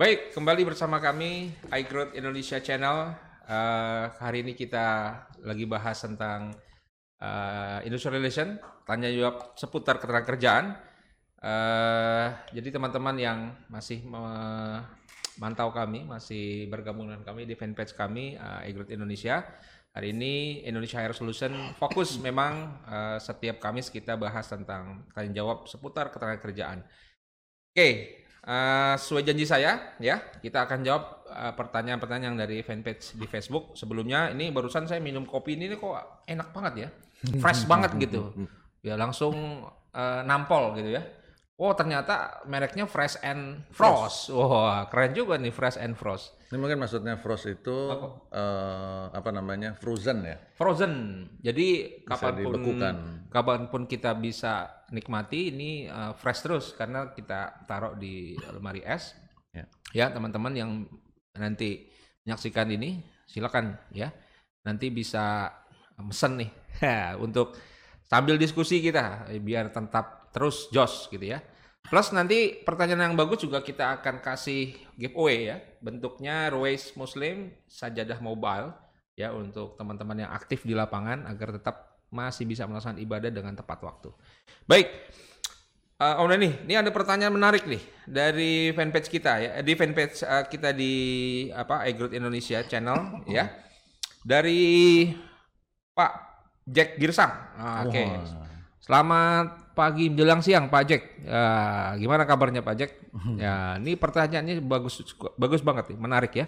Baik, kembali bersama kami iGrowth Indonesia Channel. Uh, hari ini kita lagi bahas tentang uh, industrial relation, tanya jawab seputar ketenaga kerjaan. Uh, jadi teman-teman yang masih memantau kami, masih bergabung dengan kami di fanpage kami uh, iGrowth Indonesia. Hari ini Indonesia Air Solution fokus memang uh, setiap Kamis kita bahas tentang tanya jawab seputar ketenaga kerjaan. Oke, uh, sesuai janji saya ya, kita akan jawab pertanyaan-pertanyaan dari fanpage di Facebook. Sebelumnya ini barusan saya minum kopi ini kok enak banget ya, fresh banget gitu. Ya langsung uh, nampol gitu ya. Oh ternyata mereknya Fresh and Frost. Wah wow, keren juga nih Fresh and Frost. Ini mungkin maksudnya frost itu apa, uh, apa namanya frozen ya? Frozen. Jadi kapan pun kapan pun kita bisa nikmati ini uh, fresh terus karena kita taruh di lemari es. Ya, ya teman-teman yang nanti menyaksikan ini silakan ya. Nanti bisa mesen nih untuk sambil diskusi kita biar tetap terus jos gitu ya. Plus nanti pertanyaan yang bagus juga kita akan kasih giveaway ya. Bentuknya Ruwais Muslim sajadah mobile ya untuk teman-teman yang aktif di lapangan agar tetap masih bisa melaksanakan ibadah dengan tepat waktu. Baik. Uh, Om Dani, ini ada pertanyaan menarik nih dari fanpage kita ya, di fanpage uh, kita di apa iGrowth Indonesia channel ya. Dari Pak Jack Girsang. Uh, Oke. Okay. Selamat pagi menjelang siang Pak Jack. Ya, gimana kabarnya Pak Jack? Ya, ini pertanyaannya bagus bagus banget nih, menarik ya.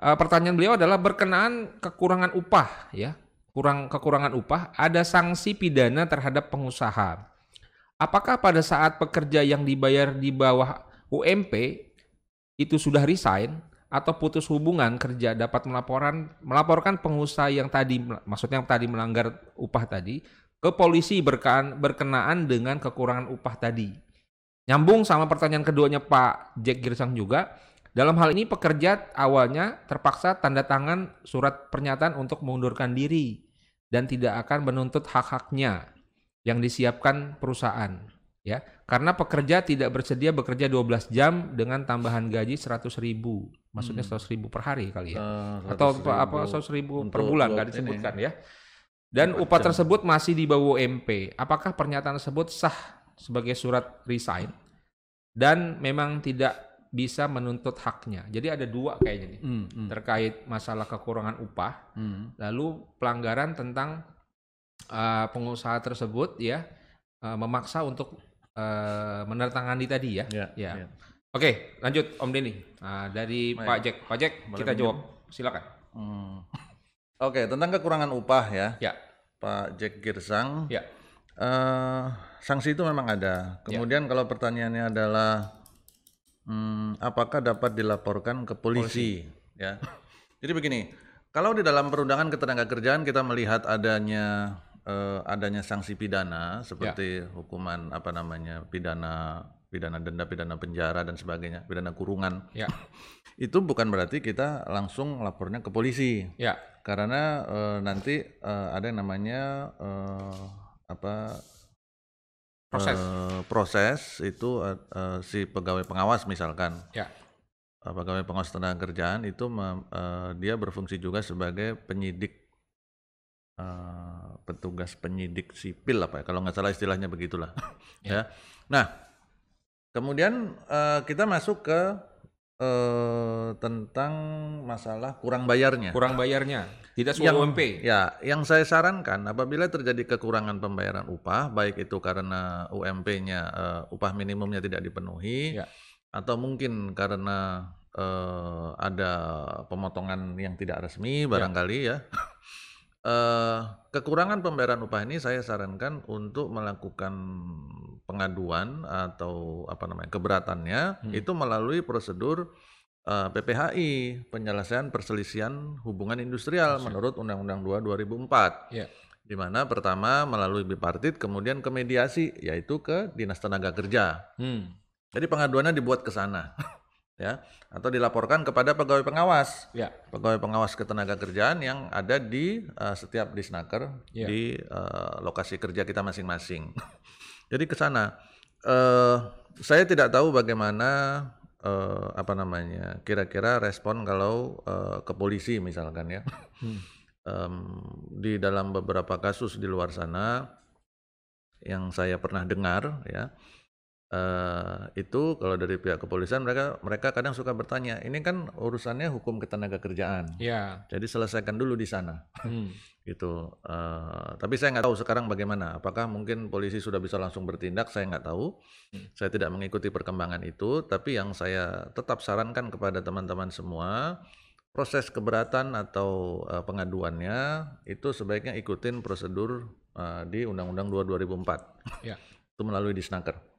Uh, pertanyaan beliau adalah berkenaan kekurangan upah ya. Kurang kekurangan upah, ada sanksi pidana terhadap pengusaha. Apakah pada saat pekerja yang dibayar di bawah UMP itu sudah resign atau putus hubungan kerja dapat melaporkan melaporkan pengusaha yang tadi maksudnya yang tadi melanggar upah tadi ke polisi berkenaan, berkenaan dengan kekurangan upah tadi. Nyambung sama pertanyaan keduanya Pak Jack Girsang juga, dalam hal ini pekerja awalnya terpaksa tanda tangan surat pernyataan untuk mengundurkan diri dan tidak akan menuntut hak-haknya yang disiapkan perusahaan ya karena pekerja tidak bersedia bekerja 12 jam dengan tambahan gaji 100 ribu maksudnya 100 hmm. ribu per hari kali ya uh, atau apa 100 ribu per bulan nggak disebutkan ini. ya dan upah tersebut masih di bawah UMP. Apakah pernyataan tersebut sah sebagai surat resign dan memang tidak bisa menuntut haknya. Jadi ada dua kayaknya nih mm, mm. terkait masalah kekurangan upah, mm. lalu pelanggaran tentang uh, pengusaha tersebut ya uh, memaksa untuk uh, menandatangani tadi ya. Yeah, ya. Yeah. Oke, lanjut Om Denny. Nah, dari Baik. Pak Jack. Pak Jack, Boleh kita jawab. Silakan. Hmm. Oke, tentang kekurangan upah ya. Ya. Pak Jack Girsang. Ya. Uh, sanksi itu memang ada. Kemudian ya. kalau pertanyaannya adalah hmm, apakah dapat dilaporkan ke polisi, polisi. ya. Jadi begini, kalau di dalam perundangan ketenaga kerjaan kita melihat adanya uh, adanya sanksi pidana seperti ya. hukuman apa namanya pidana pidana denda, pidana penjara dan sebagainya, pidana kurungan. Ya. itu bukan berarti kita langsung lapornya ke polisi. Ya. Karena e, nanti e, ada yang namanya e, apa proses e, proses itu si pegawai pengawas misalkan. Ya. Pegawai pengawas tenaga kerjaan itu me, e, dia berfungsi juga sebagai penyidik e, petugas penyidik sipil apa ya kalau nggak salah istilahnya begitulah. ya. ya. Nah, Kemudian uh, kita masuk ke uh, tentang masalah kurang bayarnya. Kurang bayarnya, tidak sesuai UMP. Ya, yang saya sarankan apabila terjadi kekurangan pembayaran upah, baik itu karena UMP-nya uh, eh, upah minimumnya tidak dipenuhi, ya. atau mungkin karena uh, ada pemotongan yang tidak resmi barangkali ya. ya Uh, kekurangan pembayaran upah ini saya sarankan untuk melakukan pengaduan atau apa namanya keberatannya hmm. itu melalui prosedur eh, PPHI penyelesaian perselisihan hubungan industrial Masih. menurut Undang-Undang 2 2004. Yeah. Di mana pertama melalui bipartit kemudian ke mediasi yaitu ke Dinas Tenaga Kerja. Hmm. Jadi pengaduannya dibuat ke sana. ya atau dilaporkan kepada pegawai pengawas ya. pegawai pengawas ketenaga kerjaan yang ada di uh, setiap disnaker ya. di uh, lokasi kerja kita masing-masing jadi ke sana uh, saya tidak tahu bagaimana uh, apa namanya kira-kira respon kalau uh, ke polisi misalkan ya hmm. um, di dalam beberapa kasus di luar sana yang saya pernah dengar ya Uh, itu kalau dari pihak kepolisian mereka mereka kadang suka bertanya ini kan urusannya hukum ketenaga kerjaan. Ya jadi selesaikan dulu di sana. Hmm. gitu. Uh, tapi saya nggak tahu sekarang bagaimana. Apakah mungkin polisi sudah bisa langsung bertindak? Saya nggak tahu. Hmm. saya tidak mengikuti perkembangan itu. Tapi yang saya tetap sarankan kepada teman-teman semua proses keberatan atau uh, pengaduannya itu sebaiknya ikutin prosedur uh, di Undang-Undang 2 2004 ya. itu melalui disnaker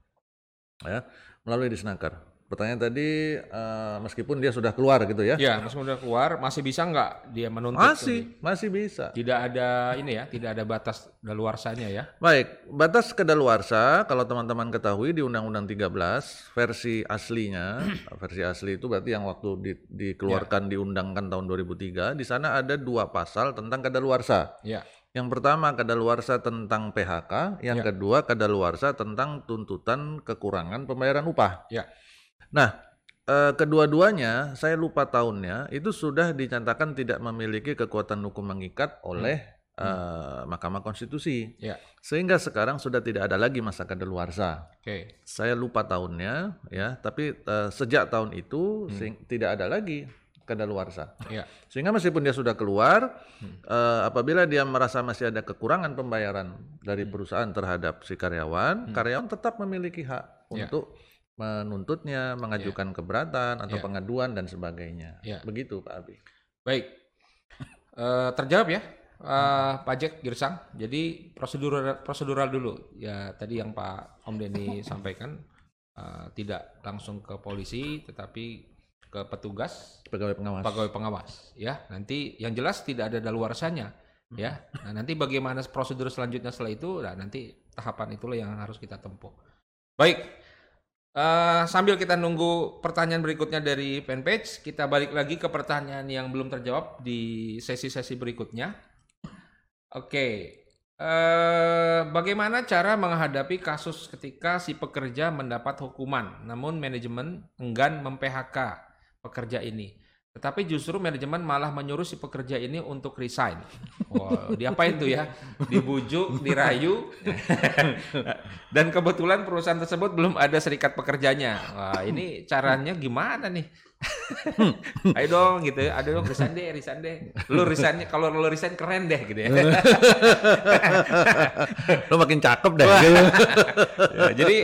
ya melalui disnaker. Pertanyaan tadi uh, meskipun dia sudah keluar gitu ya? Ya, meskipun sudah keluar masih bisa nggak dia menuntut? Masih, ini? masih bisa. Tidak ada ini ya, tidak ada batas daluarsanya ya? Baik, batas kedaluarsa kalau teman-teman ketahui di Undang-Undang 13 versi aslinya, versi asli itu berarti yang waktu di, dikeluarkan ya. diundangkan tahun 2003, di sana ada dua pasal tentang kedaluarsa. Ya. Yang pertama kadaluarsa tentang PHK, yang ya. kedua kadaluarsa tentang tuntutan kekurangan pembayaran upah. Ya. Nah, eh, kedua-duanya saya lupa tahunnya itu sudah dinyatakan tidak memiliki kekuatan hukum mengikat oleh hmm. eh, Mahkamah Konstitusi. Ya. Sehingga sekarang sudah tidak ada lagi masa kadaluarsa. Okay. Saya lupa tahunnya ya, tapi eh, sejak tahun itu hmm. tidak ada lagi kadaluarsa. Ya. Sehingga meskipun dia sudah keluar, hmm. uh, apabila dia merasa masih ada kekurangan pembayaran dari hmm. perusahaan terhadap si karyawan, hmm. karyawan tetap memiliki hak ya. untuk menuntutnya, mengajukan ya. keberatan atau ya. pengaduan dan sebagainya. Ya. Begitu Pak Abi. Baik, uh, terjawab ya. Uh, Pajak Girsang, jadi prosedural prosedural dulu ya tadi yang Pak Om Denny sampaikan uh, tidak langsung ke polisi tetapi ke petugas pegawai pengawas. pegawai pengawas ya. Nanti yang jelas tidak ada daluarsanya hmm. ya. Nah nanti bagaimana prosedur selanjutnya setelah itu nah nanti tahapan itulah yang harus kita tempuh. Baik uh, sambil kita nunggu pertanyaan berikutnya dari fanpage kita balik lagi ke pertanyaan yang belum terjawab di sesi-sesi berikutnya. Oke Eh, bagaimana cara menghadapi kasus ketika si pekerja mendapat hukuman, namun manajemen enggan mem-PHK pekerja ini. Tetapi justru manajemen malah menyuruh si pekerja ini untuk resign. Wow, diapain tuh ya? Dibujuk, dirayu. Dan kebetulan perusahaan tersebut belum ada serikat pekerjanya. Wah, ini caranya gimana nih? Ayo dong gitu ya. Ayo dong resign deh, resign deh. Lu resign kalau lu resign keren deh gitu ya. lu makin cakep deh. gitu. ya, jadi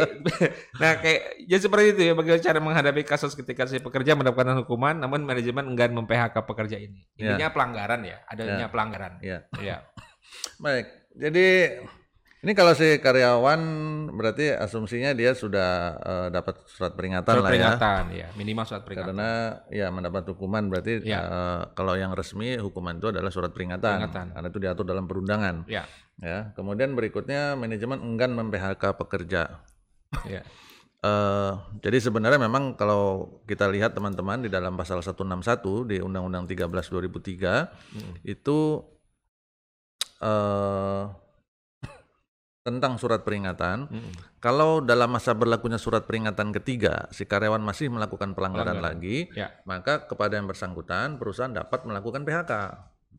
nah kayak ya seperti itu ya bagaimana cara menghadapi kasus ketika si pekerja mendapatkan hukuman namun manajemen enggan mem-PHK pekerja ini. Intinya ya. pelanggaran ya, adanya ya. pelanggaran. Ya. ya. Baik. Jadi ini kalau si karyawan berarti asumsinya dia sudah uh, dapat surat peringatan surat lah ya. peringatan, ya. ya, minimal surat peringatan. Karena ya mendapat hukuman berarti ya. uh, kalau yang resmi hukuman itu adalah surat peringatan. peringatan. Karena itu diatur dalam perundangan. Ya. Ya. Kemudian berikutnya manajemen enggan mem-PHK pekerja. Ya. Uh, jadi sebenarnya memang kalau kita lihat teman-teman di dalam pasal 161 di Undang-Undang 13 2003 hmm. itu uh, tentang surat peringatan. Hmm. Kalau dalam masa berlakunya surat peringatan ketiga, si karyawan masih melakukan pelanggaran, pelanggaran. lagi, ya. maka kepada yang bersangkutan perusahaan dapat melakukan PHK,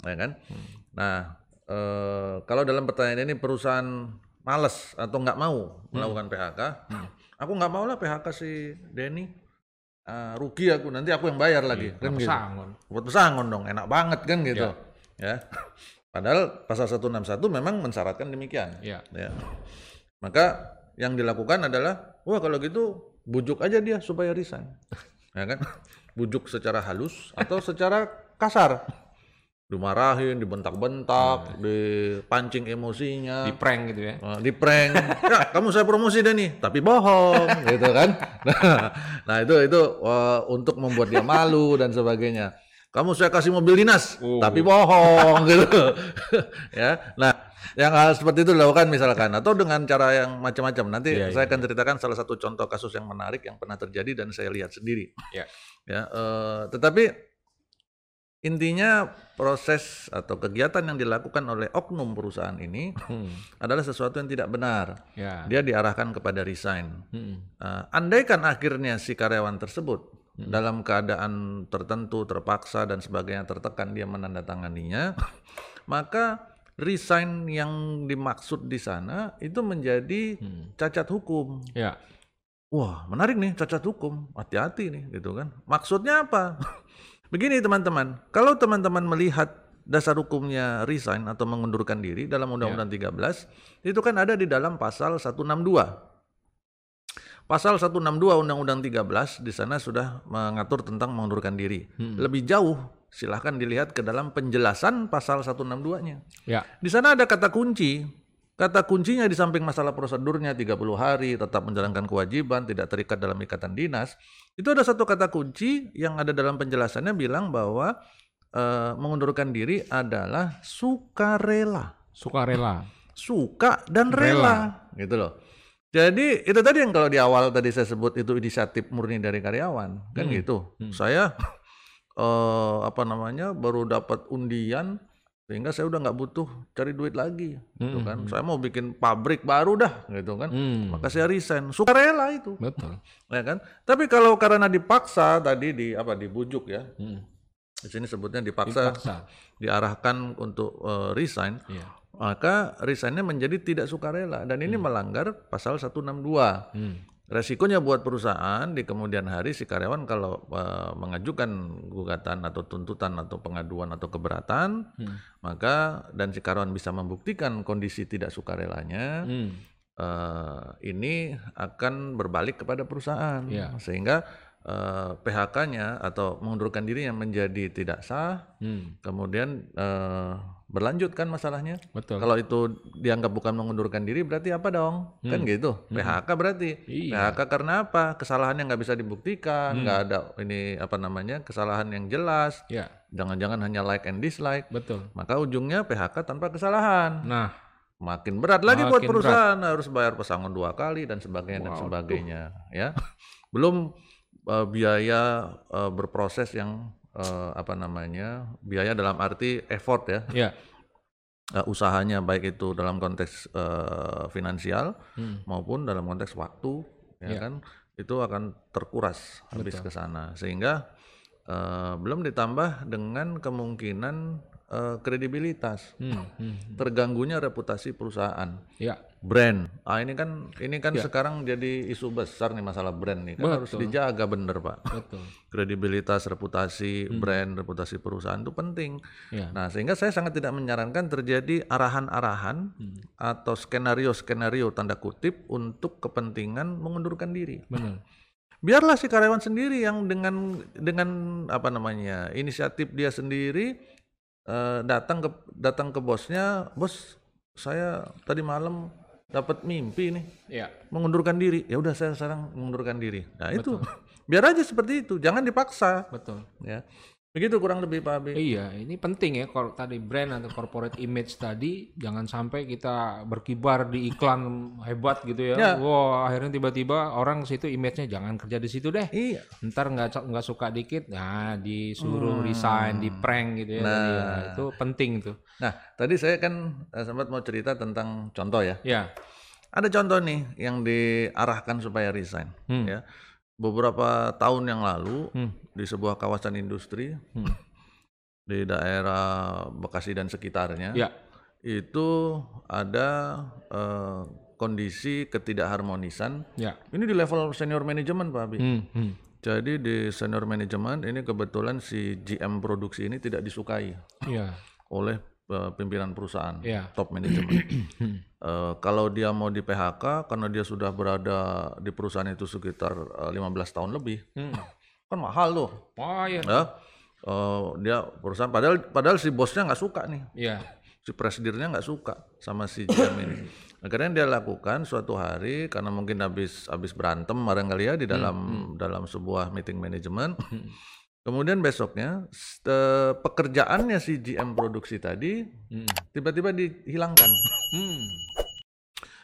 ya kan? Hmm. Nah, e, kalau dalam pertanyaan ini perusahaan males atau nggak mau hmm. melakukan PHK, hmm. aku nggak mau lah PHK si Denny. Uh, rugi aku nanti aku yang bayar lagi iya, kan gitu. pesangon. buat pesangon dong enak banget kan gitu ya, ya. Padahal pasal 161 memang mensyaratkan demikian. Ya. ya. Maka yang dilakukan adalah, wah kalau gitu bujuk aja dia supaya resign. ya kan? Bujuk secara halus atau secara kasar. Dimarahin, dibentak-bentak, hmm. dipancing emosinya. Di prank gitu ya. Uh, di prank. ya, kamu saya promosi deh nih, tapi bohong gitu kan. Nah, nah itu itu uh, untuk membuat dia malu dan sebagainya kamu saya kasih mobil dinas, uh. tapi bohong gitu. ya. Nah, yang hal seperti itu dilakukan misalkan atau dengan cara yang macam-macam. Nanti yeah, saya yeah, akan iya. ceritakan salah satu contoh kasus yang menarik yang pernah terjadi dan saya lihat sendiri. Yeah. Ya, uh, tetapi Intinya proses atau kegiatan yang dilakukan oleh oknum perusahaan ini hmm. adalah sesuatu yang tidak benar. Ya. Dia diarahkan kepada resign. Hmm. Uh, andaikan akhirnya si karyawan tersebut hmm. dalam keadaan tertentu, terpaksa dan sebagainya tertekan dia menandatanganinya, maka resign yang dimaksud di sana itu menjadi hmm. cacat hukum. Ya. Wah, menarik nih cacat hukum. Hati-hati nih gitu kan. Maksudnya apa? Begini teman-teman, kalau teman-teman melihat dasar hukumnya resign atau mengundurkan diri dalam Undang-Undang ya. 13, itu kan ada di dalam pasal 162. Pasal 162 Undang-Undang 13 di sana sudah mengatur tentang mengundurkan diri. Hmm. Lebih jauh silahkan dilihat ke dalam penjelasan pasal 162-nya. Ya. Di sana ada kata kunci. Kata kuncinya di samping masalah prosedurnya 30 hari, tetap menjalankan kewajiban, tidak terikat dalam ikatan dinas. Itu ada satu kata kunci yang ada dalam penjelasannya bilang bahwa e, mengundurkan diri adalah sukarela. Sukarela. Suka dan rela, rela. gitu loh. Jadi itu tadi yang kalau di awal tadi saya sebut itu inisiatif murni dari karyawan, kan hmm. gitu. Hmm. Saya uh, apa namanya baru dapat undian sehingga saya udah nggak butuh cari duit lagi gitu hmm. gitu kan saya mau bikin pabrik baru dah gitu kan hmm. maka saya resign sukarela itu betul ya kan tapi kalau karena dipaksa tadi di apa dibujuk ya hmm. di sini sebutnya dipaksa, dipaksa. diarahkan untuk uh, resign yeah. Maka resignnya menjadi tidak sukarela dan ini hmm. melanggar pasal 162 hmm. Resikonya buat perusahaan di kemudian hari si karyawan kalau uh, mengajukan gugatan atau tuntutan atau pengaduan atau keberatan, hmm. maka dan si karyawan bisa membuktikan kondisi tidak sukarelanya, hmm. uh, ini akan berbalik kepada perusahaan, yeah. sehingga uh, PHK-nya atau mengundurkan dirinya menjadi tidak sah, hmm. kemudian uh, berlanjut kan masalahnya. Betul. Kalau itu dianggap bukan mengundurkan diri berarti apa dong? Kan hmm. Kan gitu. Hmm. PHK berarti. Iya. PHK karena apa? Kesalahan yang nggak bisa dibuktikan, hmm. nggak hmm. ada ini apa namanya kesalahan yang jelas. Ya. Jangan-jangan hanya like and dislike. Betul. Maka ujungnya PHK tanpa kesalahan. Nah. Makin berat lagi makin buat perusahaan berat. harus bayar pesangon dua kali dan sebagainya wow. dan sebagainya. Ya. Belum uh, biaya uh, berproses yang uh, apa namanya biaya dalam arti effort ya. Yeah. Uh, usahanya baik itu dalam konteks uh, finansial hmm. maupun dalam konteks waktu ya yeah. kan itu akan terkuras habis ke sana sehingga uh, belum ditambah dengan kemungkinan uh, kredibilitas, hmm, hmm, hmm. terganggunya reputasi perusahaan, ya. brand. Ah ini kan ini kan ya. sekarang jadi isu besar nih masalah brand nih, kan Betul. harus dijaga bener pak. Betul. Kredibilitas, reputasi hmm. brand, reputasi perusahaan itu penting. Ya. Nah sehingga saya sangat tidak menyarankan terjadi arahan-arahan hmm. atau skenario-skenario tanda kutip untuk kepentingan mengundurkan diri. Benar biarlah si karyawan sendiri yang dengan dengan apa namanya inisiatif dia sendiri uh, datang ke datang ke bosnya, bos saya tadi malam dapat mimpi nih, ya. mengundurkan diri. Ya udah saya sekarang mengundurkan diri. Nah Betul. itu biar aja seperti itu, jangan dipaksa. Betul. Ya. Begitu kurang lebih Pak Abi. Iya, ini penting ya kalau tadi brand atau corporate image tadi jangan sampai kita berkibar di iklan hebat gitu ya. ya. Wow, akhirnya tiba-tiba orang situ image-nya jangan kerja di situ deh. Iya. Ntar nggak nggak suka dikit, nah disuruh hmm. resign, di prank gitu ya. Nah, ya, itu penting tuh. Nah, tadi saya kan eh, sempat mau cerita tentang contoh ya. Iya. Ada contoh nih yang diarahkan supaya resign, hmm. ya beberapa tahun yang lalu hmm. di sebuah kawasan industri hmm. di daerah Bekasi dan sekitarnya ya. itu ada uh, kondisi ketidakharmonisan. Ya. Ini di level senior manajemen Pak Abi. Hmm. Hmm. Jadi di senior manajemen ini kebetulan si GM produksi ini tidak disukai ya. oleh uh, pimpinan perusahaan, ya. top manajemen. uh, kalau dia mau di PHK karena dia sudah berada di perusahaan itu sekitar uh, eh, 15 tahun lebih, hmm. kan mahal tuh. Oh, iya. Ya, uh, dia perusahaan padahal padahal si bosnya nggak suka nih. Iya. Si presidennya nggak suka sama si GM ini. Akhirnya dia lakukan suatu hari karena mungkin habis habis berantem barangkali ya di dalam hmm. hmm. dalam sebuah meeting manajemen. Hmm. Kemudian besoknya pekerjaannya si GM produksi tadi hmm. tiba-tiba hmm. dihilangkan. Hmm.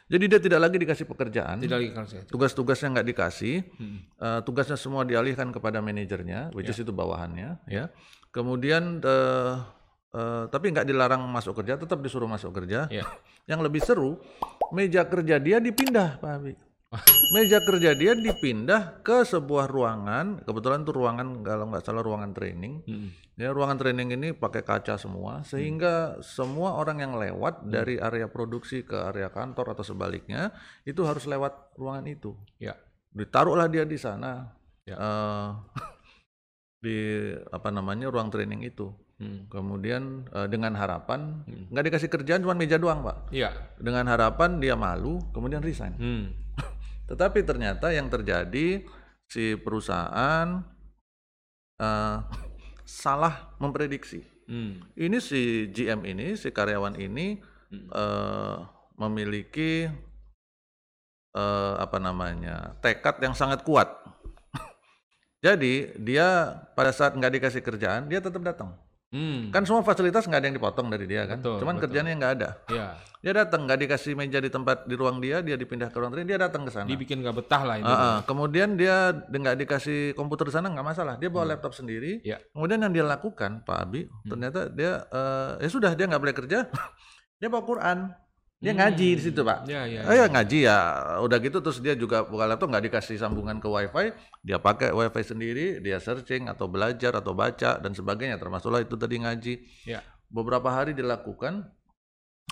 Jadi dia tidak lagi dikasih pekerjaan. Tidak lagi dikasih. Tugas-tugasnya nggak dikasih. Hmm. Uh, tugasnya semua dialihkan kepada manajernya, which yeah. is itu bawahannya. Ya. Kemudian uh, uh, tapi nggak dilarang masuk kerja, tetap disuruh masuk kerja. Yeah. Yang lebih seru, meja kerja dia dipindah, Pak Abi. Meja kerja dia dipindah ke sebuah ruangan kebetulan itu ruangan kalau nggak salah ruangan training hmm. ya ruangan training ini pakai kaca semua sehingga hmm. semua orang yang lewat hmm. dari area produksi ke area kantor atau sebaliknya itu harus lewat ruangan itu ya ditaruhlah dia di sana ya. uh, di apa namanya ruang training itu Hmm. Kemudian uh, dengan harapan hmm. nggak dikasih kerjaan cuma meja doang pak. Iya. Dengan harapan dia malu, kemudian resign. Hmm. Tetapi ternyata yang terjadi si perusahaan uh, salah memprediksi. Hmm. Ini si GM ini, si karyawan ini hmm. uh, memiliki uh, apa namanya tekad yang sangat kuat. Jadi dia pada saat nggak dikasih kerjaan dia tetap datang. Hmm. Kan semua fasilitas nggak ada yang dipotong dari dia kan. Betul, Cuman betul. kerjanya nggak ada. Ya. Dia datang nggak dikasih meja di tempat di ruang dia, dia dipindah ke ruang lain, dia datang ke sana. Dibikin nggak betah lah ini. Uh, uh. Kemudian dia nggak dikasih komputer di sana nggak masalah, dia bawa hmm. laptop sendiri. Ya. Kemudian yang dia lakukan Pak Abi, hmm. ternyata dia uh, ya sudah dia nggak boleh kerja, dia bawa Quran. Dia hmm. ngaji di situ pak. Ya, ya, oh, ya, ngaji ya. Udah gitu terus dia juga buka laptop nggak dikasih sambungan ke wifi, dia pakai wifi sendiri, dia searching atau belajar atau baca dan sebagainya. Termasuklah itu tadi ngaji. Ya. Beberapa hari dilakukan,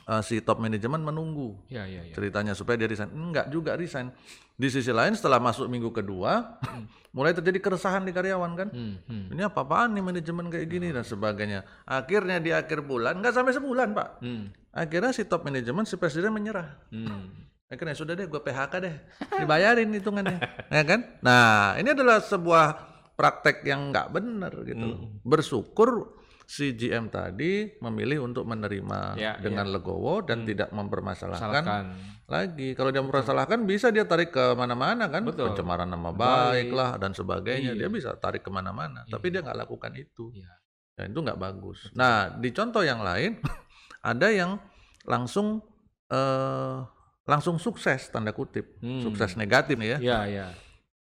uh, si top manajemen menunggu ya, ya, ya. ceritanya supaya dia resign. Enggak juga resign. Di sisi lain setelah masuk minggu kedua, hmm. mulai terjadi keresahan di karyawan kan. Hmm, hmm. Ini apa-apaan nih manajemen kayak gini hmm. dan sebagainya. Akhirnya di akhir bulan, nggak sampai sebulan pak. Hmm akhirnya si top manajemen si presiden menyerah hmm. akhirnya sudah deh gue PHK deh dibayarin hitungannya ya kan nah ini adalah sebuah praktek yang nggak benar gitu hmm. bersyukur si GM tadi memilih untuk menerima ya, dengan ya. legowo dan hmm. tidak mempermasalahkan Salahkan. lagi. Kalau dia mempermasalahkan bisa dia tarik ke mana-mana kan, Betul. pencemaran nama baik, baik lah dan sebagainya. Iya. Dia bisa tarik ke mana-mana. Iya. Tapi dia nggak lakukan itu. Iya. Dan itu nggak bagus. Betul. Nah di contoh yang lain ada yang langsung uh, langsung sukses tanda kutip, hmm. sukses negatif ya. Iya, iya.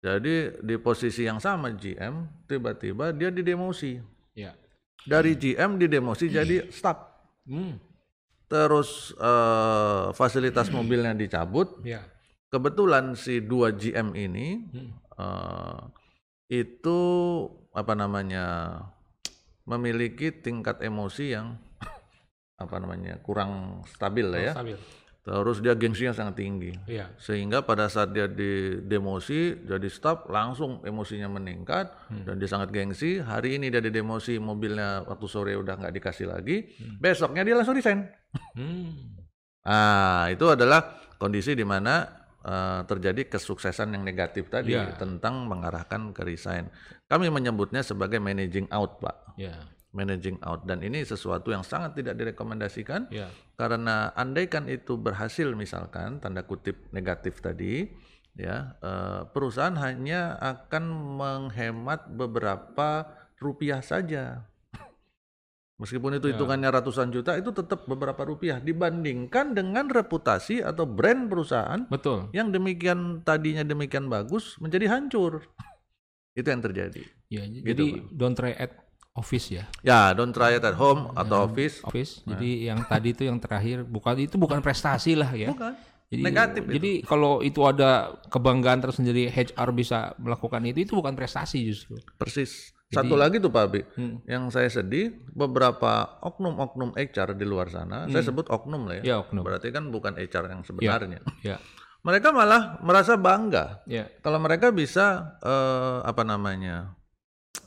Jadi di posisi yang sama GM tiba-tiba dia didemosi. Ya. Dari GM didemosi jadi staff. Hmm. Terus uh, fasilitas mobilnya dicabut. Ya. Kebetulan si dua GM ini hmm. uh, itu apa namanya memiliki tingkat emosi yang apa namanya kurang stabil lah ya. Stabil. Terus dia gengsinya sangat tinggi. Iya. Sehingga pada saat dia di demosi jadi staff langsung emosinya meningkat hmm. dan dia sangat gengsi. Hari ini dia di demosi mobilnya waktu sore udah nggak dikasih lagi. Hmm. Besoknya dia langsung resign. Hmm. nah itu adalah kondisi di mana uh, terjadi kesuksesan yang negatif tadi yeah. tentang mengarahkan ke resign. Kami menyebutnya sebagai managing out, Pak. Yeah managing out. Dan ini sesuatu yang sangat tidak direkomendasikan yeah. karena andaikan itu berhasil misalkan tanda kutip negatif tadi ya eh, perusahaan hanya akan menghemat beberapa rupiah saja. Meskipun itu ya. hitungannya ratusan juta itu tetap beberapa rupiah. Dibandingkan dengan reputasi atau brand perusahaan betul. yang demikian tadinya demikian bagus menjadi hancur. Itu yang terjadi. Ya, gitu, jadi don't try at office ya. Ya, don't try it at home ya, atau office. Office. Nah. Jadi yang tadi itu yang terakhir bukan itu bukan prestasi lah ya. Bukan. Jadi, Negatif. Jadi itu. kalau itu ada kebanggaan tersendiri HR bisa melakukan itu itu bukan prestasi justru. Persis. Jadi, Satu lagi tuh Pak Abi, hmm. yang saya sedih beberapa oknum-oknum HR di luar sana, hmm. saya sebut oknum lah ya. ya oknum. Berarti kan bukan HR yang sebenarnya. Ya. ya. Mereka malah merasa bangga ya. kalau mereka bisa uh, apa namanya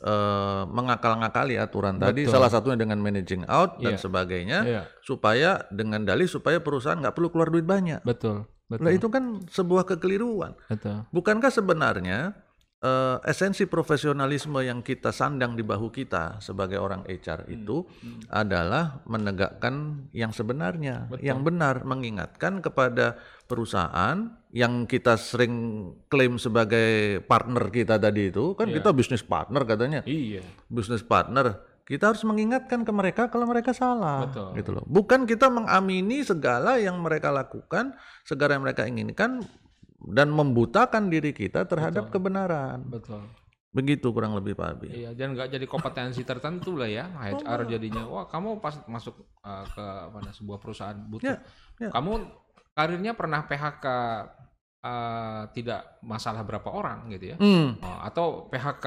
uh, mengakal-ngakali aturan Betul. tadi salah satunya dengan managing out dan yeah. sebagainya yeah. supaya dengan dalih supaya perusahaan nggak perlu keluar duit banyak. Betul. Betul. Nah itu kan sebuah kekeliruan. Betul. Bukankah sebenarnya uh, esensi profesionalisme yang kita sandang di bahu kita sebagai orang HR hmm. itu hmm. adalah menegakkan yang sebenarnya, Betul. yang benar, mengingatkan kepada perusahaan yang kita sering klaim sebagai partner kita tadi itu kan yeah. kita bisnis partner katanya. Iya. Bisnis partner kita harus mengingatkan ke mereka kalau mereka salah, Betul. gitu loh. Bukan kita mengamini segala yang mereka lakukan, segala yang mereka inginkan dan membutakan diri kita terhadap Betul. kebenaran. Betul. Begitu kurang lebih Pak Abi. Iya, dan nggak jadi kompetensi tertentu lah ya HR jadinya. Wah, kamu pas masuk uh, ke mana sebuah perusahaan butuh. Ya, ya. Kamu karirnya pernah PHK uh, tidak masalah berapa orang gitu ya, uh, atau PHK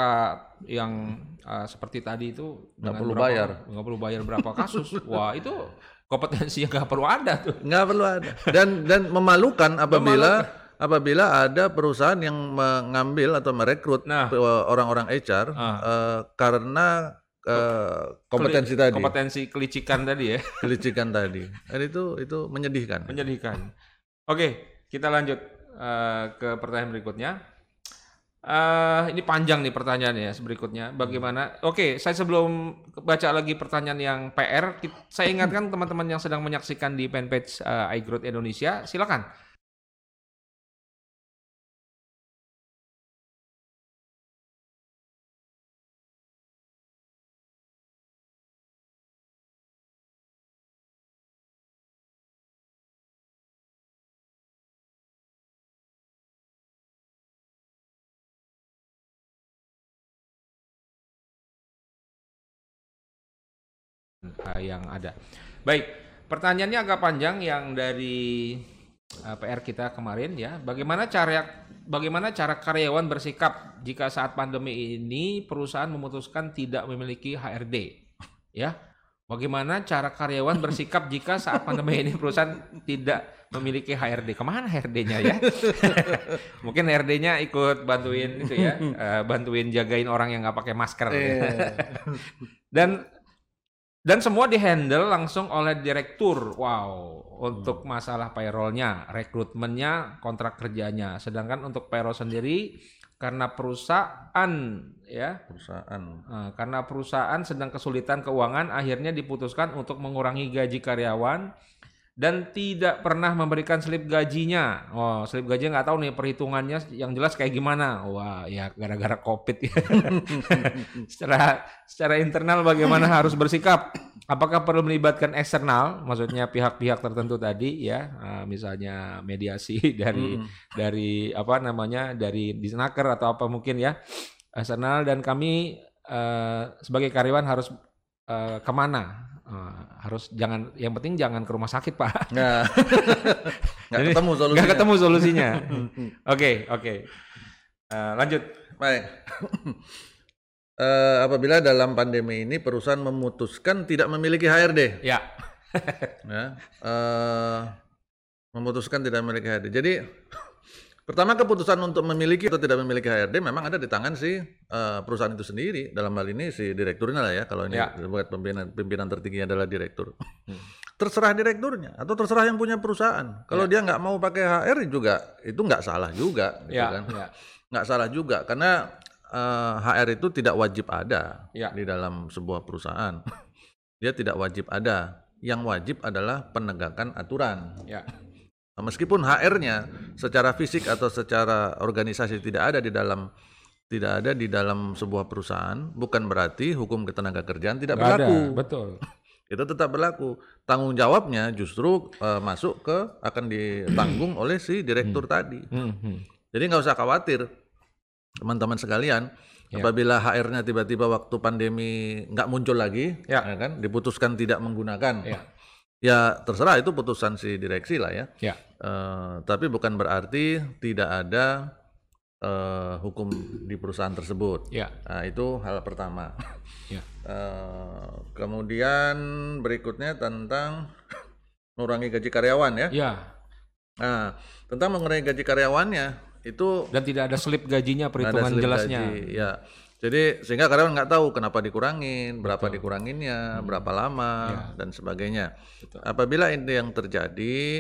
yang uh, seperti tadi itu nggak perlu berapa, bayar, nggak perlu bayar berapa kasus, wah itu kompetensi yang nggak perlu ada tuh, nggak perlu ada, dan dan memalukan apabila memalukan. apabila ada perusahaan yang mengambil atau merekrut nah, orang-orang HR uh. Uh, karena uh, kompetensi Keli, tadi. Kompetensi kelicikan tadi ya. kelicikan tadi. Dan itu itu menyedihkan. Menyedihkan. Oke, kita lanjut. Eh, ke pertanyaan berikutnya. Uh, ini panjang nih pertanyaannya berikutnya. Bagaimana? Oke, okay, saya sebelum baca lagi pertanyaan yang PR, saya ingatkan teman-teman yang sedang menyaksikan di fanpage uh, iGrowth Indonesia, silakan yang ada. Baik, pertanyaannya agak panjang yang dari uh, eh, PR kita kemarin ya. Bagaimana cara bagaimana cara karyawan bersikap jika saat pandemi ini perusahaan memutuskan tidak memiliki HRD? Ya. Bagaimana cara karyawan bersikap jika saat pandemi ini perusahaan tidak memiliki HRD? Ke mana HRD-nya ya? Mungkin HRD-nya ikut bantuin itu ya, uh, bantuin jagain orang yang nggak pakai masker. Yeah. Dan dan semua dihandle langsung oleh direktur. Wow, untuk hmm. masalah payrollnya, rekrutmennya, kontrak kerjanya. Sedangkan untuk payroll sendiri karena perusahaan ya perusahaan uh, karena perusahaan sedang kesulitan keuangan akhirnya diputuskan untuk mengurangi gaji karyawan dan tidak pernah memberikan slip gajinya. Oh, slip gajinya nggak tahu nih perhitungannya yang jelas kayak gimana. Wah, ya gara-gara covid ya. secara secara internal bagaimana harus bersikap? Apakah perlu melibatkan eksternal? Maksudnya pihak-pihak tertentu tadi ya, ah, misalnya mediasi dari hmm. dari apa namanya dari disnaker atau apa mungkin ya eksternal dan kami uh, sebagai karyawan harus uh, ke mana Uh, harus jangan yang penting jangan ke rumah sakit pak. Nah. nggak ketemu solusinya. nggak ketemu solusinya. Oke oke. Uh, lanjut. Baik. Uh, apabila dalam pandemi ini perusahaan memutuskan tidak memiliki HRD ya. Ya uh, memutuskan tidak memiliki HRD jadi Pertama keputusan untuk memiliki atau tidak memiliki HRD memang ada di tangan si uh, perusahaan itu sendiri. Dalam hal ini si direkturnya lah ya. Kalau ini ya. buat pimpinan pimpinan tertinggi adalah direktur. Hmm. Terserah direkturnya atau terserah yang punya perusahaan. Kalau ya. dia nggak mau pakai HR juga itu nggak salah juga, gitu ya. kan? Ya. Nggak salah juga karena uh, eh, HR itu tidak wajib ada ya. di dalam sebuah perusahaan. dia tidak wajib ada. Yang wajib adalah penegakan aturan. Ya Meskipun HR-nya secara fisik atau secara organisasi tidak ada di dalam tidak ada di dalam sebuah perusahaan, bukan berarti hukum ketenaga kerjaan tidak Gak berlaku. Ada, betul. Itu tetap berlaku. Tanggung jawabnya justru uh, masuk ke akan ditanggung oleh si direktur hmm. tadi. Hmm. Hmm. Jadi nggak usah khawatir, teman-teman sekalian. Ya. Apabila HR-nya tiba-tiba waktu pandemi nggak muncul lagi, ya. ya kan, diputuskan tidak menggunakan. Ya Ya terserah itu putusan si direksi lah ya. ya. Uh, tapi bukan berarti tidak ada uh, hukum di perusahaan tersebut. Ya. Nah, itu hal pertama. Ya. Uh, kemudian berikutnya tentang mengurangi gaji karyawan ya. Ya. Nah, tentang mengurangi gaji karyawannya itu dan tidak ada slip gajinya perhitungan jelasnya. Gaji, ya. Jadi sehingga karyawan nggak tahu kenapa dikurangin, berapa Betul. dikuranginnya, hmm. berapa lama ya. dan sebagainya. Betul. Apabila ini yang terjadi,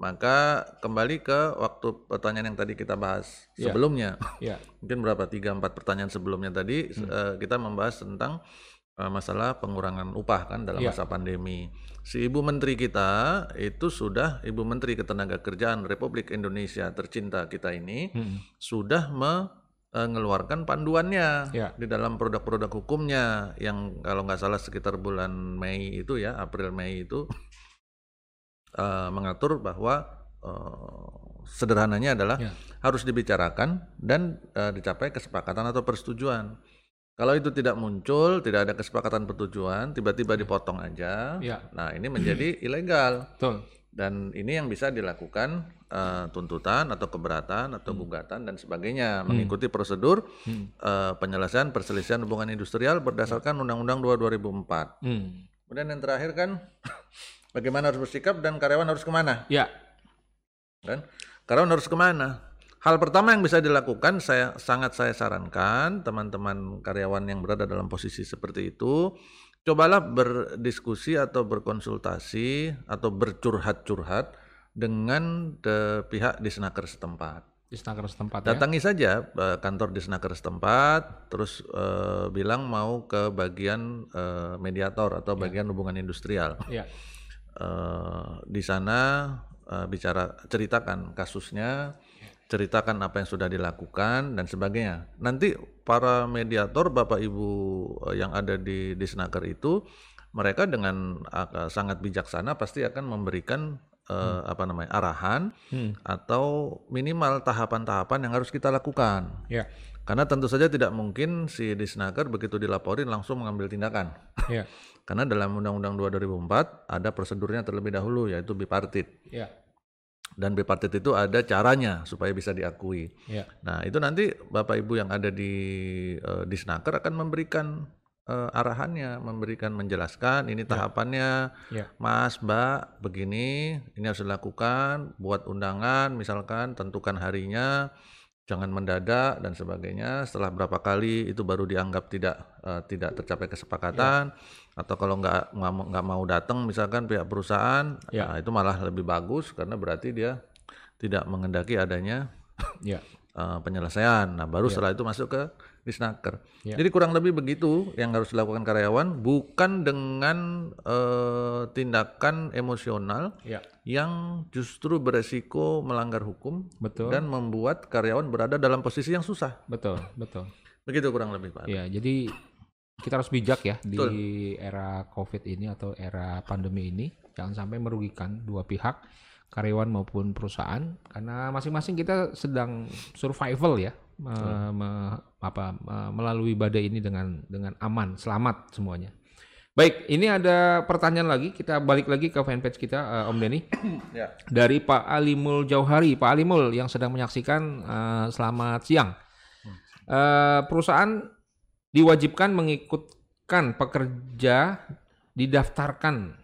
maka kembali ke waktu pertanyaan yang tadi kita bahas ya. sebelumnya. Ya. Mungkin berapa tiga empat pertanyaan sebelumnya tadi hmm. uh, kita membahas tentang uh, masalah pengurangan upah kan dalam ya. masa pandemi. Si Ibu Menteri kita itu sudah Ibu Menteri Ketenagakerjaan Republik Indonesia tercinta kita ini hmm. sudah me mengeluarkan panduannya ya. di dalam produk-produk hukumnya yang kalau nggak salah sekitar bulan Mei itu ya April Mei itu uh, mengatur bahwa uh, sederhananya adalah ya. harus dibicarakan dan uh, dicapai kesepakatan atau persetujuan. Kalau itu tidak muncul, tidak ada kesepakatan persetujuan, tiba-tiba ya. dipotong aja, ya. nah ini menjadi ilegal. Betul. Dan ini yang bisa dilakukan uh, tuntutan atau keberatan atau hmm. gugatan dan sebagainya, hmm. mengikuti prosedur hmm. uh, penyelesaian perselisihan hubungan industrial berdasarkan ya. Undang-Undang 2 2004. Hmm. Kemudian yang terakhir kan bagaimana harus bersikap dan karyawan harus ke mana? Ya. Kan? Karyawan harus ke mana? Hal pertama yang bisa dilakukan saya sangat saya sarankan teman-teman karyawan yang berada dalam posisi seperti itu cobalah berdiskusi atau berkonsultasi atau bercurhat-curhat dengan de, pihak disnaker setempat. Disnaker setempat ya? Datangi ya? saja uh, kantor disnaker setempat, terus uh, bilang mau ke bagian uh, mediator atau ya. bagian hubungan industrial. Ya. Uh, di sana uh, bicara ceritakan kasusnya, ceritakan apa yang sudah dilakukan dan sebagainya. Nanti para mediator Bapak Ibu eh, yang ada di Disnaker itu mereka dengan uh, sangat bijaksana pasti akan memberikan uh, hmm. apa namanya arahan hmm. atau minimal tahapan-tahapan yang harus kita lakukan. Ya. Karena tentu saja tidak mungkin si Disnaker begitu dilaporin langsung mengambil tindakan. Ya. Karena dalam Undang-Undang 2 2004 ada prosedurnya terlebih dahulu yaitu bipartit. Ya dan bipartit itu ada caranya supaya bisa diakui. Ya. Nah itu nanti bapak ibu yang ada di uh, di Snaker akan memberikan uh, arahannya, memberikan menjelaskan ini ya. tahapannya, ya. Mas, Mbak, begini, ini harus dilakukan, buat undangan, misalkan tentukan harinya, jangan mendadak dan sebagainya. Setelah berapa kali itu baru dianggap tidak uh, tidak tercapai kesepakatan. Ya atau kalau nggak nggak mau datang misalkan pihak perusahaan ya. nah, itu malah lebih bagus karena berarti dia tidak mengendaki adanya ya. uh, penyelesaian nah baru ya. setelah itu masuk ke disnaker ya. jadi kurang lebih begitu yang harus dilakukan karyawan bukan dengan uh, tindakan emosional ya. yang justru beresiko melanggar hukum betul. dan membuat karyawan berada dalam posisi yang susah betul betul begitu kurang lebih pak ya jadi kita harus bijak ya Betul. di era COVID ini atau era pandemi ini jangan sampai merugikan dua pihak karyawan maupun perusahaan karena masing-masing kita sedang survival ya me, me, apa me, melalui badai ini dengan dengan aman selamat semuanya. Baik, ini ada pertanyaan lagi. Kita balik lagi ke fanpage kita, uh, Om Denny. ya. Dari Pak Alimul Jauhari. Pak Alimul yang sedang menyaksikan, uh, selamat siang. Uh, perusahaan diwajibkan mengikutkan pekerja didaftarkan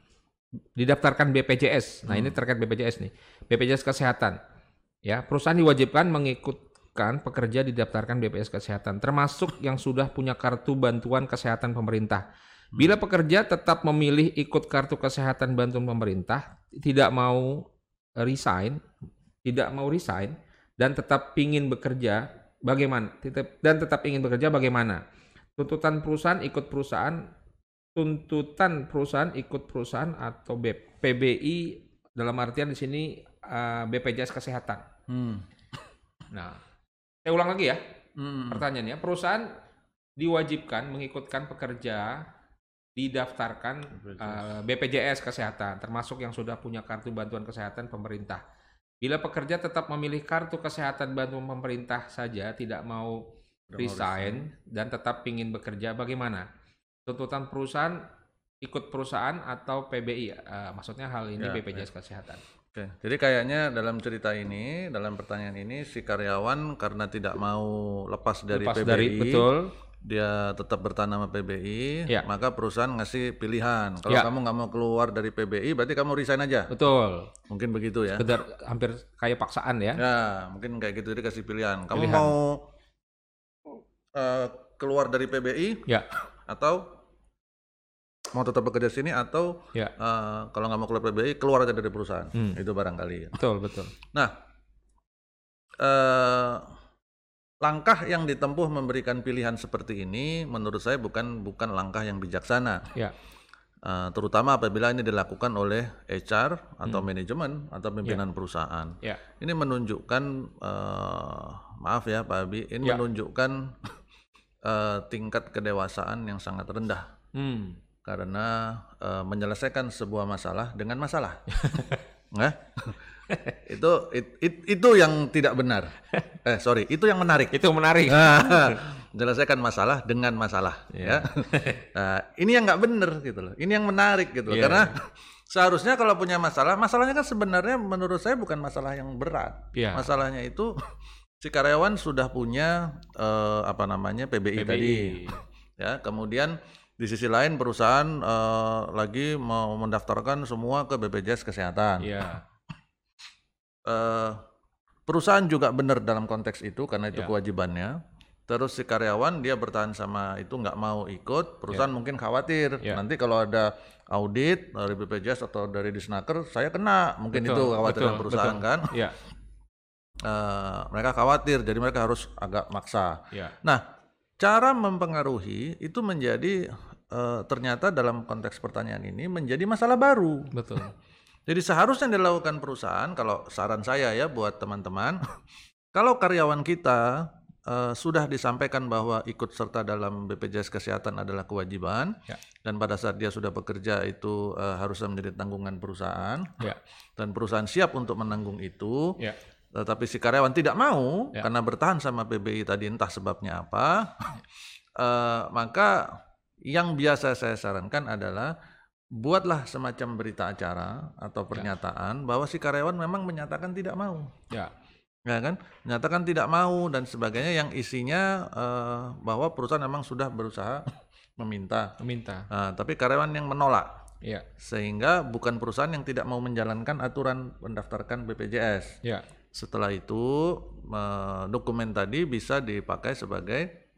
didaftarkan BPJS. Nah, hmm. ini terkait BPJS nih. BPJS kesehatan. Ya, perusahaan diwajibkan mengikutkan pekerja didaftarkan BPJS kesehatan termasuk yang sudah punya kartu bantuan kesehatan pemerintah. Bila hmm. pekerja tetap memilih ikut kartu kesehatan bantuan pemerintah, tidak mau resign, tidak mau resign dan tetap ingin bekerja, bagaimana? Dan tetap ingin bekerja bagaimana? Tuntutan perusahaan ikut perusahaan, tuntutan perusahaan ikut perusahaan atau PBI dalam artian di sini uh, BPJS kesehatan. Hmm. Nah, saya ulang lagi ya. Hmm. Pertanyaannya, perusahaan diwajibkan mengikutkan pekerja didaftarkan BPJS. Uh, BPJS kesehatan, termasuk yang sudah punya kartu bantuan kesehatan pemerintah. Bila pekerja tetap memilih kartu kesehatan bantuan pemerintah saja, tidak mau resign dan tetap ingin bekerja bagaimana? Tuntutan perusahaan ikut perusahaan atau PBI? Uh, eh, maksudnya hal ini ya, BPJS ya. Kesehatan. Oke, jadi kayaknya dalam cerita ini, dalam pertanyaan ini si karyawan karena tidak mau lepas dari lepas PBI, dari, betul. dia tetap bertahan sama PBI, ya. maka perusahaan ngasih pilihan. Kalau ya. kamu nggak mau keluar dari PBI, berarti kamu resign aja. Betul. Mungkin begitu ya. Sekedar hampir kayak paksaan ya. Ya, mungkin kayak gitu jadi kasih pilihan. Kamu pilihan. mau uh, keluar dari PBI ya. atau mau tetap bekerja sini atau ya. uh, kalau nggak mau keluar PBI keluar aja dari perusahaan hmm. itu barangkali betul betul nah uh, langkah yang ditempuh memberikan pilihan seperti ini menurut saya bukan bukan langkah yang bijaksana ya. Uh, terutama apabila ini dilakukan oleh HR atau hmm. manajemen atau pimpinan yeah. perusahaan. Yeah. Ini menunjukkan uh, maaf ya Pak Abi, ini yeah. menunjukkan uh, tingkat kedewasaan yang sangat rendah. Hmm. Karena uh, menyelesaikan sebuah masalah dengan masalah. nah, itu it, it, itu yang tidak benar. Eh sorry, itu yang menarik. Itu menarik. menyelesaikan masalah dengan masalah yeah. ya nah, ini yang nggak benar gitu loh ini yang menarik gitu loh yeah. karena seharusnya kalau punya masalah masalahnya kan sebenarnya menurut saya bukan masalah yang berat yeah. masalahnya itu si karyawan sudah punya uh, apa namanya PBI, PBI tadi ya kemudian di sisi lain perusahaan uh, lagi mau mendaftarkan semua ke BPJS kesehatan yeah. uh, perusahaan juga benar dalam konteks itu karena itu yeah. kewajibannya terus si karyawan dia bertahan sama itu nggak mau ikut perusahaan yeah. mungkin khawatir yeah. nanti kalau ada audit dari BPJS atau dari Disnaker saya kena mungkin betul, itu khawatiran betul, perusahaan betul. kan yeah. uh, mereka khawatir jadi mereka harus agak maksa yeah. nah cara mempengaruhi itu menjadi uh, ternyata dalam konteks pertanyaan ini menjadi masalah baru betul jadi seharusnya dilakukan perusahaan kalau saran saya ya buat teman-teman kalau karyawan kita uh, sudah disampaikan bahwa ikut serta dalam BPJS Kesehatan adalah kewajiban ya. dan pada saat dia sudah bekerja itu uh, harusnya menjadi tanggungan perusahaan ya. dan perusahaan siap untuk menanggung itu. Ya. Tetapi si karyawan tidak mau ya. karena bertahan sama PBI tadi entah sebabnya apa, uh, maka yang biasa saya sarankan adalah buatlah semacam berita acara atau ya. pernyataan ya. bahwa si karyawan memang menyatakan tidak mau. Ya ya kan menyatakan tidak mau dan sebagainya yang isinya uh, bahwa perusahaan memang sudah berusaha meminta meminta uh, tapi karyawan yang menolak ya. sehingga bukan perusahaan yang tidak mau menjalankan aturan mendaftarkan BPJS ya. Setelah itu dokumen tadi bisa dipakai sebagai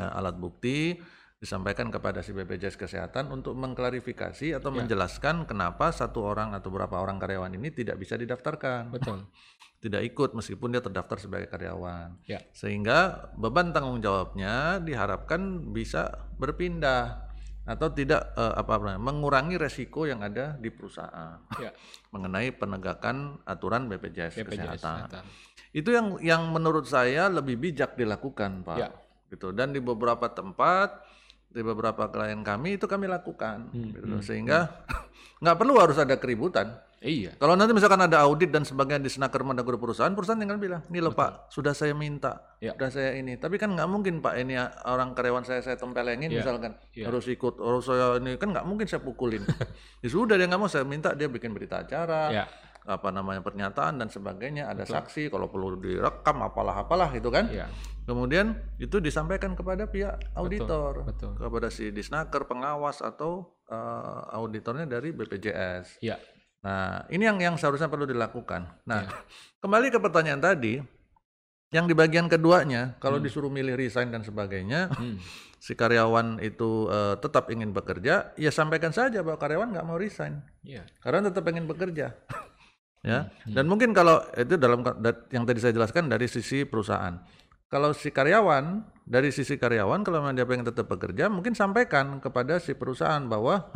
uh, alat bukti disampaikan kepada si BPJS Kesehatan untuk mengklarifikasi atau ya. menjelaskan kenapa satu orang atau beberapa orang karyawan ini tidak bisa didaftarkan. Betul. tidak ikut meskipun dia terdaftar sebagai karyawan. Ya. Sehingga beban tanggung jawabnya diharapkan bisa berpindah atau tidak uh, apa namanya mengurangi resiko yang ada di perusahaan ya. mengenai penegakan aturan BPJS, BPJS kesehatan. kesehatan. Itu yang yang menurut saya lebih bijak dilakukan, Pak. Ya. Gitu. Dan di beberapa tempat di beberapa klien kami itu kami lakukan hmm, gitu hmm, sehingga hmm. nggak perlu harus ada keributan iya kalau nanti misalkan ada audit dan sebagainya di senaker guru perusahaan perusahaan tinggal bilang nih loh pak sudah saya minta ya. sudah saya ini tapi kan nggak mungkin pak ini orang karyawan saya saya tempelengin ya. misalkan ya. harus ikut harus saya ini kan nggak mungkin saya pukulin ya sudah dia nggak mau saya minta dia bikin berita acara ya apa namanya pernyataan dan sebagainya ada Betul. saksi kalau perlu direkam apalah apalah itu kan ya. kemudian itu disampaikan kepada pihak auditor Betul. Betul. kepada si disnaker pengawas atau uh, auditornya dari BPJS ya. Nah ini yang yang seharusnya perlu dilakukan nah ya. kembali ke pertanyaan tadi yang di bagian keduanya kalau hmm. disuruh milih resign dan sebagainya hmm. si karyawan itu uh, tetap ingin bekerja ya sampaikan saja bahwa karyawan nggak mau resign ya. karena tetap ingin bekerja ya. Hmm. Dan mungkin kalau itu dalam yang tadi saya jelaskan dari sisi perusahaan. Kalau si karyawan, dari sisi karyawan kalau memang dia pengen tetap bekerja, mungkin sampaikan kepada si perusahaan bahwa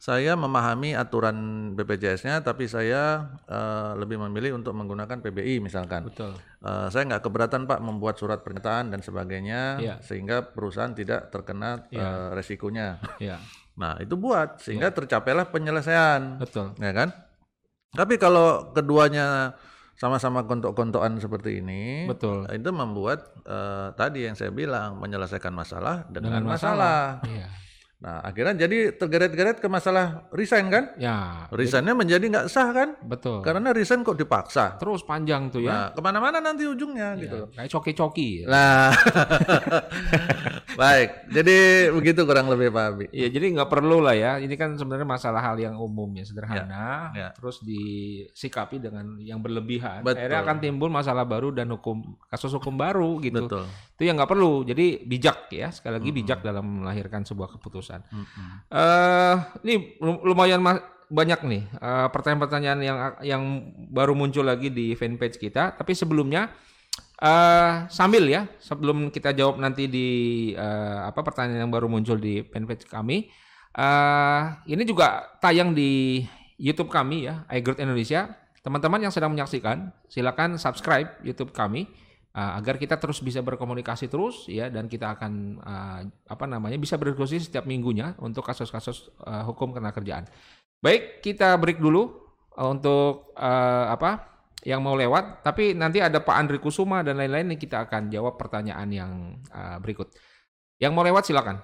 saya memahami aturan BPJS-nya, tapi saya uh, lebih memilih untuk menggunakan PBI misalkan. Betul. Uh, saya nggak keberatan Pak membuat surat pernyataan dan sebagainya, ya. sehingga perusahaan tidak terkena ya. uh, resikonya. Ya. Nah itu buat sehingga ya. tercapailah penyelesaian. Betul. Ya kan? Tapi kalau keduanya sama-sama kontok-kontokan seperti ini, betul. Itu membuat uh, tadi yang saya bilang menyelesaikan masalah dengan, dengan masalah. masalah. Iya. Nah, akhirnya jadi tergeret-geret ke masalah resign kan? Ya. Resignnya jadi... menjadi nggak sah kan? Betul. Karena resign kok dipaksa. Terus panjang tuh ya. Nah, ke mana-mana nanti ujungnya ya, gitu. Kayak coki-coki. Ya. Nah, baik. Jadi begitu kurang lebih Pak Abi. Iya, jadi nggak perlu lah ya. Ini kan sebenarnya masalah hal yang umum ya, sederhana. Ya. Ya. Terus disikapi dengan yang berlebihan. Betul. Akhirnya akan timbul masalah baru dan hukum kasus hukum baru gitu. Betul. Itu yang nggak perlu. Jadi bijak ya. Sekali lagi -hmm. bijak dalam melahirkan sebuah keputusan keputusan. Mm-hmm. Uh, ini lumayan banyak nih uh, pertanyaan-pertanyaan yang yang baru muncul lagi di fanpage kita. Tapi sebelumnya uh, sambil ya sebelum kita jawab nanti di uh, apa pertanyaan yang baru muncul di fanpage kami, Uh, ini juga tayang di YouTube kami ya, iGrow Indonesia. Teman-teman yang sedang menyaksikan, silakan subscribe YouTube kami uh, agar kita terus bisa berkomunikasi terus ya dan kita akan uh, apa namanya bisa berdiskusi setiap minggunya untuk kasus-kasus uh, hukum kena kerjaan. Baik, kita break dulu untuk uh, apa yang mau lewat, tapi nanti ada Pak Andri Kusuma dan lain-lain yang kita akan jawab pertanyaan yang uh, berikut. Yang mau lewat silakan.